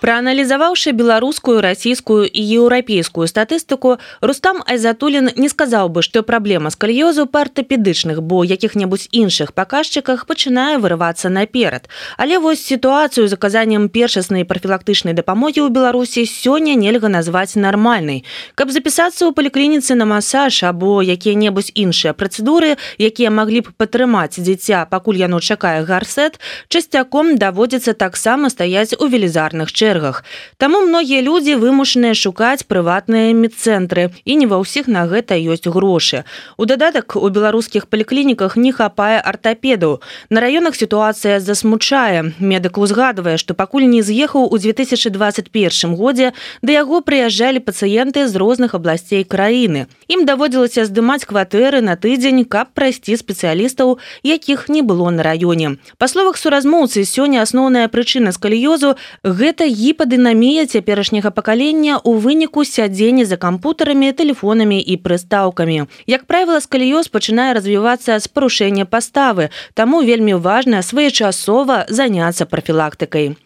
Прааналізаваўшы беларускую, расійскую і еўрапейскую статыстыку, Рустам Айзатулін не сказаў бы, што праблема скальёзу па артапедычных, бо якіх-небудзь іншых паказчыках пачынае вырывацца наперад. Але вось сітуацыю з аказаннем першаснай прафілактычнай дапамогі ў Беларусі сёння нельга назваць нармальнай. Каб запісацца ў паліклініцы на масаж або якія-небудзь іншыя працэдуры, якія маглі б падтрымаць дзіця, пакуль яно чакае гарсет, часцяком даводзіцца таксама стаяць у велізарных чэргах чэргах. Таму многія людзі вымушаныя шукаць прыватныя медцэнтры і не ва ўсіх на гэта ёсць грошы. У дадатак у беларускіх паліклініках не хапае артапедаў. На раёнах сітуацыя засмучае. Медык узгадвае, што пакуль не з'ехаў у 2021 годзе да яго прыязджалі пацыенты з розных абласцей краіны. Ім даводзілася здымаць кватэры на тыдзень, каб прайсці спецыялістаў, якіх не было на раёне. Па словах суразмоўцы сёння асноўная прычына скаліёзу гэта гіпадынамія цяперашняга пакалення ў выніку сядзення за кампутарамі тэлефонамі і прыстаўкамі. Як правіла скаліёз пачынае развівацца з парушэння паставы таму вельмі важна своечасова заняться профілактыкай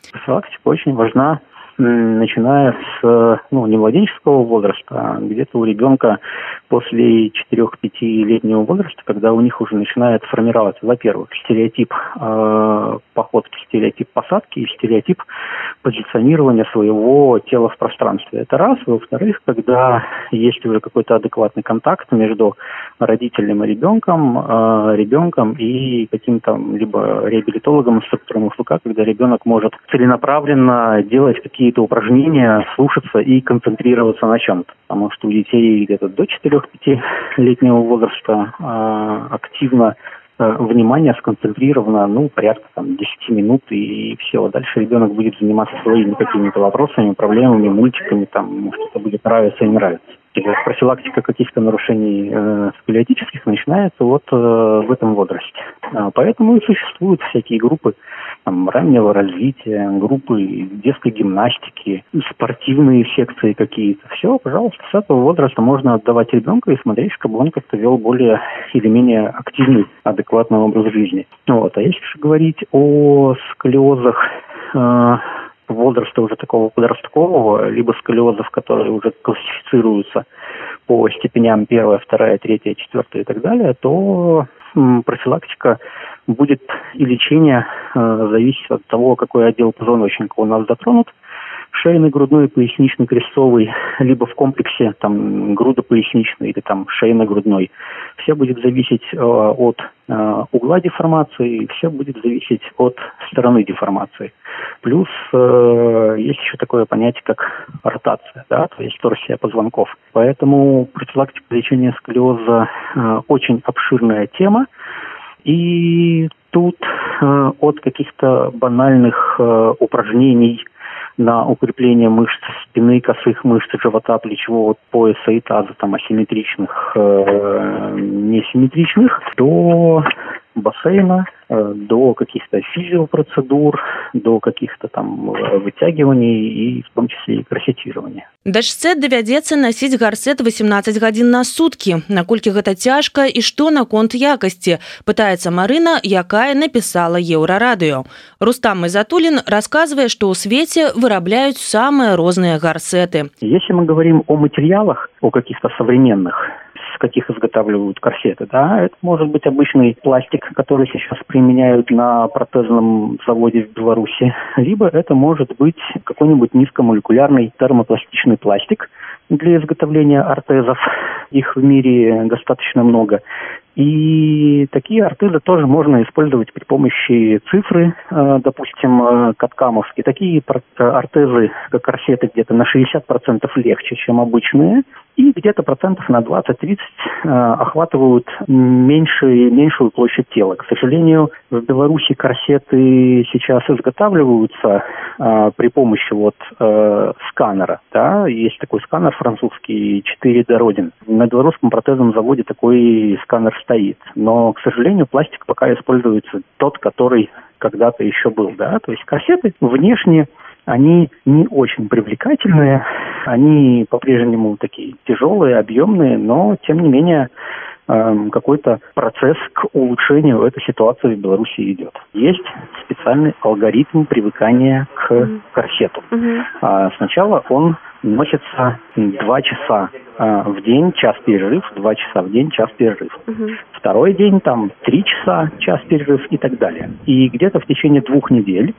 очень важна начиная с ну, не младенческого возраста, а где-то у ребенка после 4-5-летнего возраста, когда у них уже начинает формироваться, во-первых, стереотип э, походки, стереотип посадки и стереотип позиционирования своего тела в пространстве. Это раз. Во-вторых, когда есть уже какой-то адекватный контакт между родителем и ребенком, э, ребенком и каким-то либо реабилитологом, инструктором услуга, когда ребенок может целенаправленно делать какие какие-то упражнения, слушаться и концентрироваться на чем-то. Потому что у детей где-то до 4-5-летнего возраста э, активно э, внимание сконцентрировано, ну, порядка там 10 минут, и все. Дальше ребенок будет заниматься своими какими-то вопросами, проблемами, мультиками, там, может, это будет нравиться и нравится. Профилактика каких-то нарушений э, сколиотических начинается вот э, в этом возрасте. А, поэтому и существуют всякие группы там, раннего развития, группы детской гимнастики, спортивные секции какие-то. Все, пожалуйста, с этого возраста можно отдавать ребенка и смотреть, чтобы он как-то вел более или менее активный, адекватный образ жизни. Вот. А если же говорить о сколиозах э, возраста уже такого подросткового, либо сколиозов, которые уже классифицируются по степеням первая, вторая, третья, четвертая и так далее, то профилактика будет и лечение э, зависеть от того, какой отдел позвоночника у нас затронут шейный, грудной, поясничный, крестовый, либо в комплексе там грудопоясничный или там шейно-грудной. Все будет зависеть э, от э, угла деформации, все будет зависеть от стороны деформации. Плюс э, есть еще такое понятие, как ротация, да, то есть торсия позвонков. Поэтому профилактика лечения сколиоза э, очень обширная тема. И тут э, от каких-то банальных э, упражнений на укрепление мышц спины, косых мышц живота, плечевого пояса и таза, там асимметричных, э, несимметричных, до бассейна, э, до каких-то физиопроцедур, до каких-то там э, вытягиваний и в том числе и красетирования. Дачце давядзецца насіць гарсет 18 гадзін на суткі. Наколькі гэта цяжка і што наконт якасці, пытаецца Марына, якая напісала еўрарадыё. Рустам Изатулин рассказывае, што ў свеце вырабляюць самыя розныя гарсеты. Если мы говорим о материалах, о каких-то современных, каких изготавливают корсеты. Да? Это может быть обычный пластик, который сейчас применяют на протезном заводе в Беларуси, либо это может быть какой-нибудь низкомолекулярный термопластичный пластик для изготовления ортезов. Их в мире достаточно много. И такие ортезы тоже можно использовать при помощи цифры, э, допустим, э, каткамовские. Такие ортезы, как корсеты, где-то на 60% легче, чем обычные, и где-то процентов на 20-30 э, охватывают меньшую, меньшую площадь тела. К сожалению, в Беларуси корсеты сейчас изготавливаются при помощи вот сканера. Да? Есть такой сканер французский 4D Родин. На белорусском протезном заводе такой сканер стоит. Но, к сожалению, пластик пока используется тот, который когда-то еще был, да, то есть кассеты внешне они не очень привлекательные, они по-прежнему такие тяжелые, объемные, но тем не менее э, какой-то процесс к улучшению этой ситуации в Беларуси идет. Есть специальный алгоритм привыкания к корсету. А, сначала он носится два часа э, в день, час перерыв, два часа в день, час перерыв. Угу. Второй день там три часа, час перерыв и так далее. И где-то в течение двух недель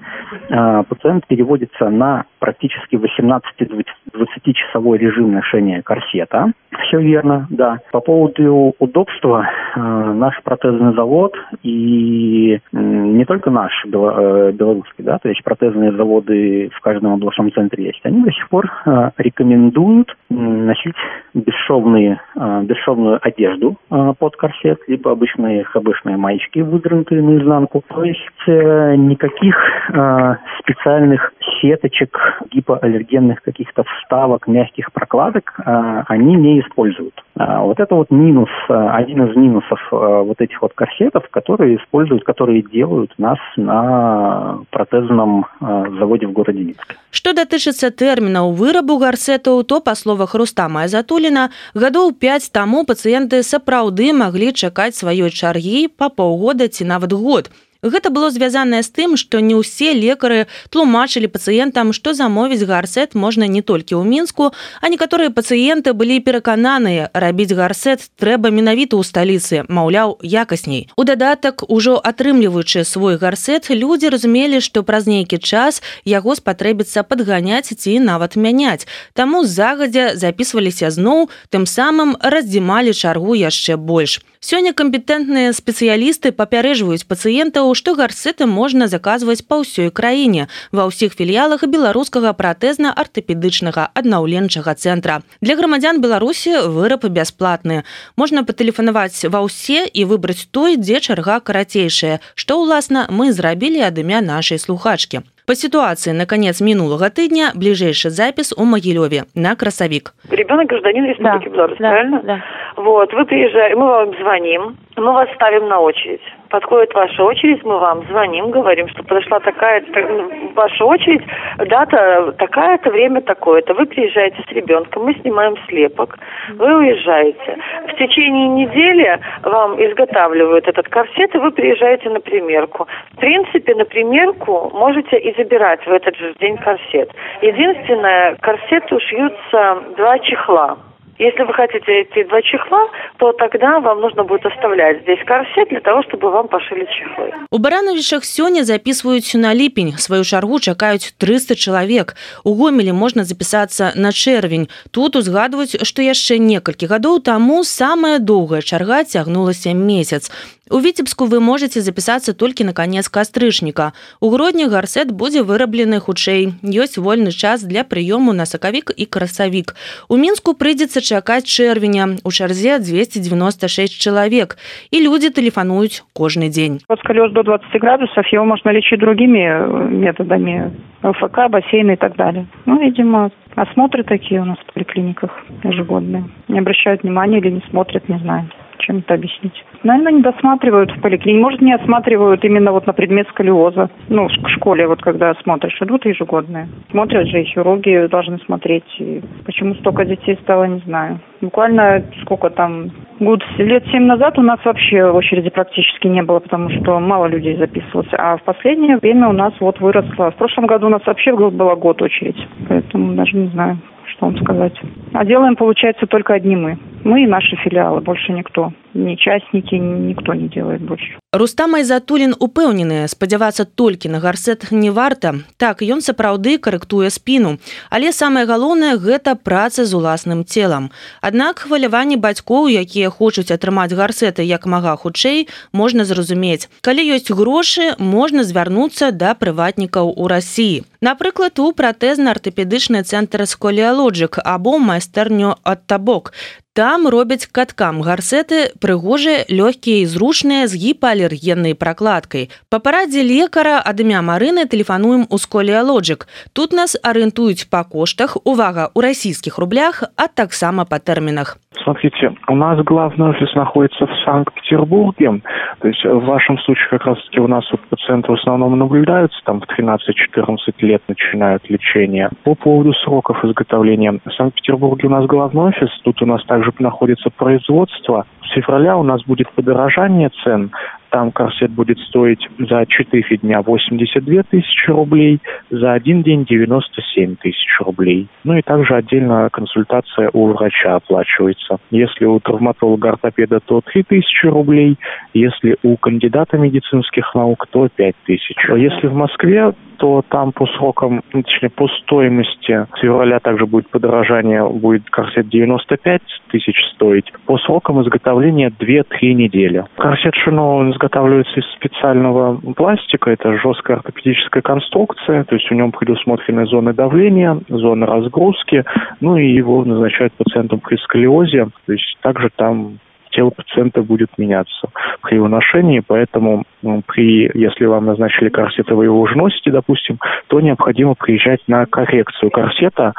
э, пациент переводится на практически 18-20-часовой режим ношения корсета. Все верно, да. По поводу удобства, э, наш протезный завод и э, не только наш, э, белорусский, да, то есть протезные заводы в каждом областном центре есть, они до сих пор э, рекомендуют носить бесшовные, э, бесшовную одежду э, под корсет, либо обычные обычные маечки, выдранутые наизнанку. То есть э, никаких э, специальных сеточек, гипоаллергенных каких-то вставок, мягких прокладок они не используют. А вот это вот минус, один из минусов вот этих вот корсетов, которые используют, которые делают нас на протезном заводе в городе Минске. Что датычыцца тэрмінаў вырабу гарсетаў, то па словах Рустама Азатуліна, гадоў 5 таму пацыенты сапраўды маглі чакаць сваёй чаргі па паўгода ці нават год. Гэта было звязанае з тым, што не ўсе лекары тлумачылі пацыентам, што замовіць гарсет можна не толькі ў мінску, а некаторыя пацыенты былі перакананыя, рабіць гарсет трэба менавіта ў сталіцы, маўляў, якасней. У дадатак, ужо атрымліваючы свой гарсет, людзі разумелі, што праз нейкі час яго спатрэбіцца падганяць ці нават мяняць. Таму загадзя записываліся зноў, тым самым раздзімалі чаргу яшчэ больш. Сёння кампетэнтныя спецыялісты папярэжваюць пацыентаў, што гарсеты можна заказваць па ўсёй краіне ва ўсіх філіялах беларускага пратэзна-артапедычнага аднаўленчага цэнтра. Для грамадзян Беларусі выраб бясплатны. Можна патэлефанаваць ва ўсе і выбраць той, дзе чарга карацейшая, што ўласна мы зрабілі ад імя нашай слухачкі. По ситуации на конец минулого тыдня ближайший запись у Могилеве на красовик. Ребенок гражданин Республики да, Беларусь, да, правильно? Да. Вот, вы приезжаете, мы вам звоним, мы вас ставим на очередь подходит ваша очередь, мы вам звоним, говорим, что подошла такая ну, ваша очередь, дата такая-то, время такое-то. Вы приезжаете с ребенком, мы снимаем слепок, вы уезжаете. В течение недели вам изготавливают этот корсет, и вы приезжаете на примерку. В принципе, на примерку можете и забирать в этот же день корсет. Единственное, корсету шьются два чехла. Если вы хотите эти два чехла, то тогда вам нужно будет оставлять здесь корсет для того, чтобы вам пошили чехлы. У барановішах сёння записываюць на ліпень. Сваю чаргу чакаюць 300 чалавек. У гомелі можна запісацца на чэрвень. Тут узгадваюць, што яшчэ некалькі гадоў таму самая доўгая чарга цягнулася месяц. У віцебску вы можете запісацца толькі на канец кастрычніка. У грудні гарсет будзе выраблены хутчэй. Ёсць вольны час для прыёму на сакавік і красавік. У мінску прыйдзецца чакаць чэрвеня. У чарзе 296 чалавек. І людзі тэлефануюць кожны дзень. Сколёз до 20 градусов его можно лечить другими методами. ЛФК, бассейны и так далее. Ну, видимо, осмотры такие у нас в поликлиниках ежегодные. Не обращают внимания или не смотрят, не знаю чем это объяснить. Наверное, не досматривают в поликлинике. Может, не осматривают именно вот на предмет сколиоза. Ну, в школе, вот когда смотришь, идут ежегодные. Смотрят же, и хирурги должны смотреть. И почему столько детей стало, не знаю. Буквально сколько там, год, лет семь назад у нас вообще очереди практически не было, потому что мало людей записывалось. А в последнее время у нас вот выросло. В прошлом году у нас вообще было год очередь. Поэтому даже не знаю что вам сказать. А делаем, получается, только одни мы. Мы и наши филиалы, больше никто. Ни частники, никто не делает больше. Рустам Айзатулін упэўнены, спадзявацца толькі на гарсет не варта. Так, ён сапраўды карэктуе спіну. Але самае галоўнае гэта праца з уласным целам. Аднак хваляванні бацькоў, якія хочуць атрымаць гарсеты як мага хутчэй, можна зразумець. Калі ёсць грошы, можна звярнуцца да прыватнікаў у рассіі. Напрыклад, у пратэзна-артапедычны цэнтр сколіалоджык або майстэрню ад табок. Там робяць каткам гарсеты прыгожыя, лёгкія і зручныя з гіпаалергеннай пракладкай. Па парадзе лекара ад імя Марыны тэлефануем у сколіалоджык. Тут нас арыентуюць па коштах, увага ў расійскіх рублях, а таксама па тэрмінах. Смотрите, у нас главный офис находится в Санкт-Петербурге. То есть в вашем случае как раз-таки у нас вот пациенты в основном наблюдаются, там в 13-14 лет начинают лечение. По поводу сроков изготовления. В Санкт-Петербурге у нас главный офис, тут у нас также также находится производство. С февраля у нас будет подорожание цен. Там корсет будет стоить за 4 дня 82 тысячи рублей, за один день 97 тысяч рублей. Ну и также отдельно консультация у врача оплачивается. Если у травматолога-ортопеда, то 3 тысячи рублей, если у кандидата медицинских наук, то 5 тысяч. Если в Москве, то там по срокам, точнее, по стоимости с февраля также будет подорожание, будет корсет 95 тысяч стоить. По срокам изготовления 2-3 недели. Корсет Шино изготавливается из специального пластика, это жесткая ортопедическая конструкция, то есть в нем предусмотрены зоны давления, зоны разгрузки, ну и его назначают пациентам при сколиозе, то есть также там тело пациента будет меняться при его ношении, поэтому при, если вам назначили корсет, и вы его уже носите, допустим, то необходимо приезжать на коррекцию корсета.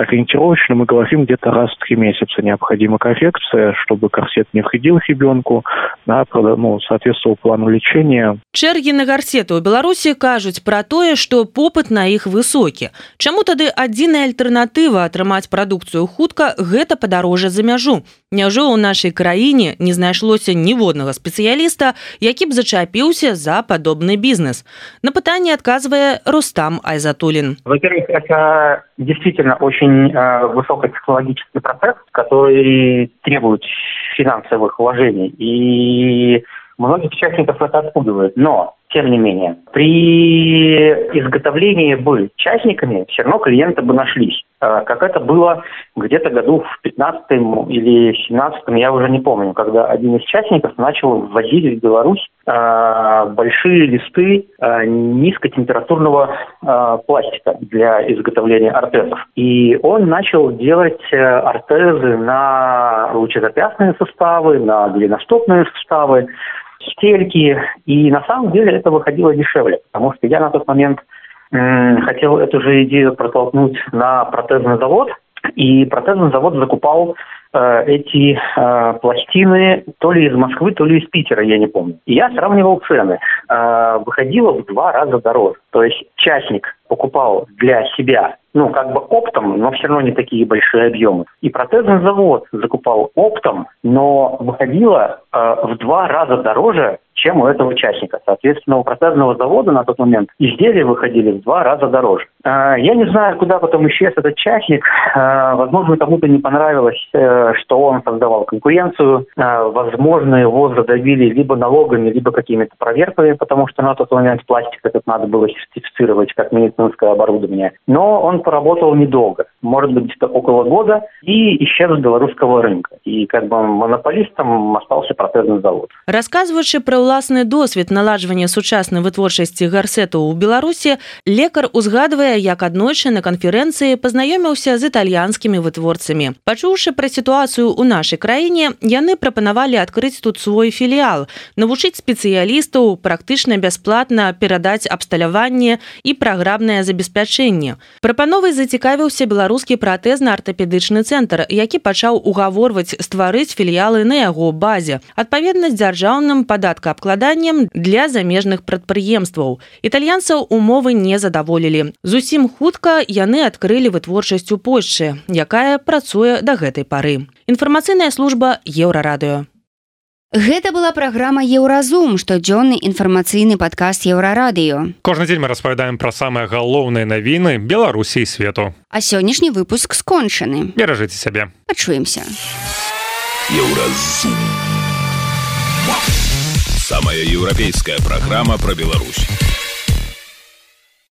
Ориентировочно мы говорим где-то раз в три месяца необходима коррекция, чтобы корсет не вредил ребенку, да, ну, соответствовал плану лечения. Чэргі на гарсеты ў Беларусі кажуць пра тое, што попыт на іх высокі. Чаму тады адзіная альтэрнатыва атрымаць прадукцыю хутка гэта падарожжа за мяжу. Няўжо ў нашай краіне не знайшлося ніводнага спецыяліста, які б зачапіўся за падобны бізнес. На пытанне адказвае Рустам Айзатулин. Во-первых, это действительно очень э, высокотехнологический процесс, который требует финансовых вложений. И многих участников это отпугивает. Но тем не менее, при изготовлении бы частниками все равно клиенты бы нашлись. А, как это было где-то году в 15 или 17 я уже не помню, когда один из частников начал ввозить в Беларусь а, большие листы а, низкотемпературного пластика для изготовления ортезов. И он начал делать э, ортезы на лучезапястные суставы, на голеностопные суставы, стельки. И на самом деле это выходило дешевле, потому что я на тот момент хотел эту же идею протолкнуть на протезный завод, и протезный завод закупал э, эти э, пластины то ли из Москвы, то ли из Питера, я не помню. И я сравнивал цены. Э, выходило в два раза дороже. То есть частник покупал для себя ну, как бы оптом, но все равно не такие большие объемы. И протезный завод закупал оптом, но выходило э, в два раза дороже, чем у этого участника. Соответственно, у протезного завода на тот момент изделия выходили в два раза дороже. Э, я не знаю, куда потом исчез этот частник. Э, возможно, кому-то не понравилось, э, что он создавал конкуренцию. Э, возможно, его задавили либо налогами, либо какими-то проверками, потому что на тот момент пластик этот надо было сертифицировать как медицинское оборудование. Но он поработал недолго, может быть, где-то около года, и исчез с белорусского рынка. И как бы монополистом остался протезный завод. Рассказываючи про ўласны досвед наладжвання сучаснай вытворчасці гарсету ў беларусі лекар Узгадвае як аднойчы на канферэнцыі пазнаёміўся з італьянскімі вытворцамі. Пачуўшы пра сітуацыю ў нашай краіне яны прапанавалі адкрыць тут свой філіал навучыць спецыялістаў практычна бясплатна перадаць абсталяванне і праграмнае забеспячэнне. Прапановай зацікавіўся беларускі пратэзна-артапедычны цэнтр які пачаў угаворваць стварыць філіялы на яго базе адпаведнасць дзяржаўным падатка абкладаннем для замежных прадпрыемстваў. Італьянцаў умовы не задаволілі зусім хутка яны адкрылі вытворчасць у польшчы якая працуе да гэтай пары інфармацыйная служба еўрарадыё Гэта была праграма Еўразум, штодзённы інфармацыйны падкаст еўрарадыё. Кожны дзень мы распавядаем пра самыя галоўныя навіны Беларусі і свету. А сённяшні выпуск скончаны. Беражыце сябе. Пачуемся. Еўразум. Самая еўрапейская праграма пра Беларусь.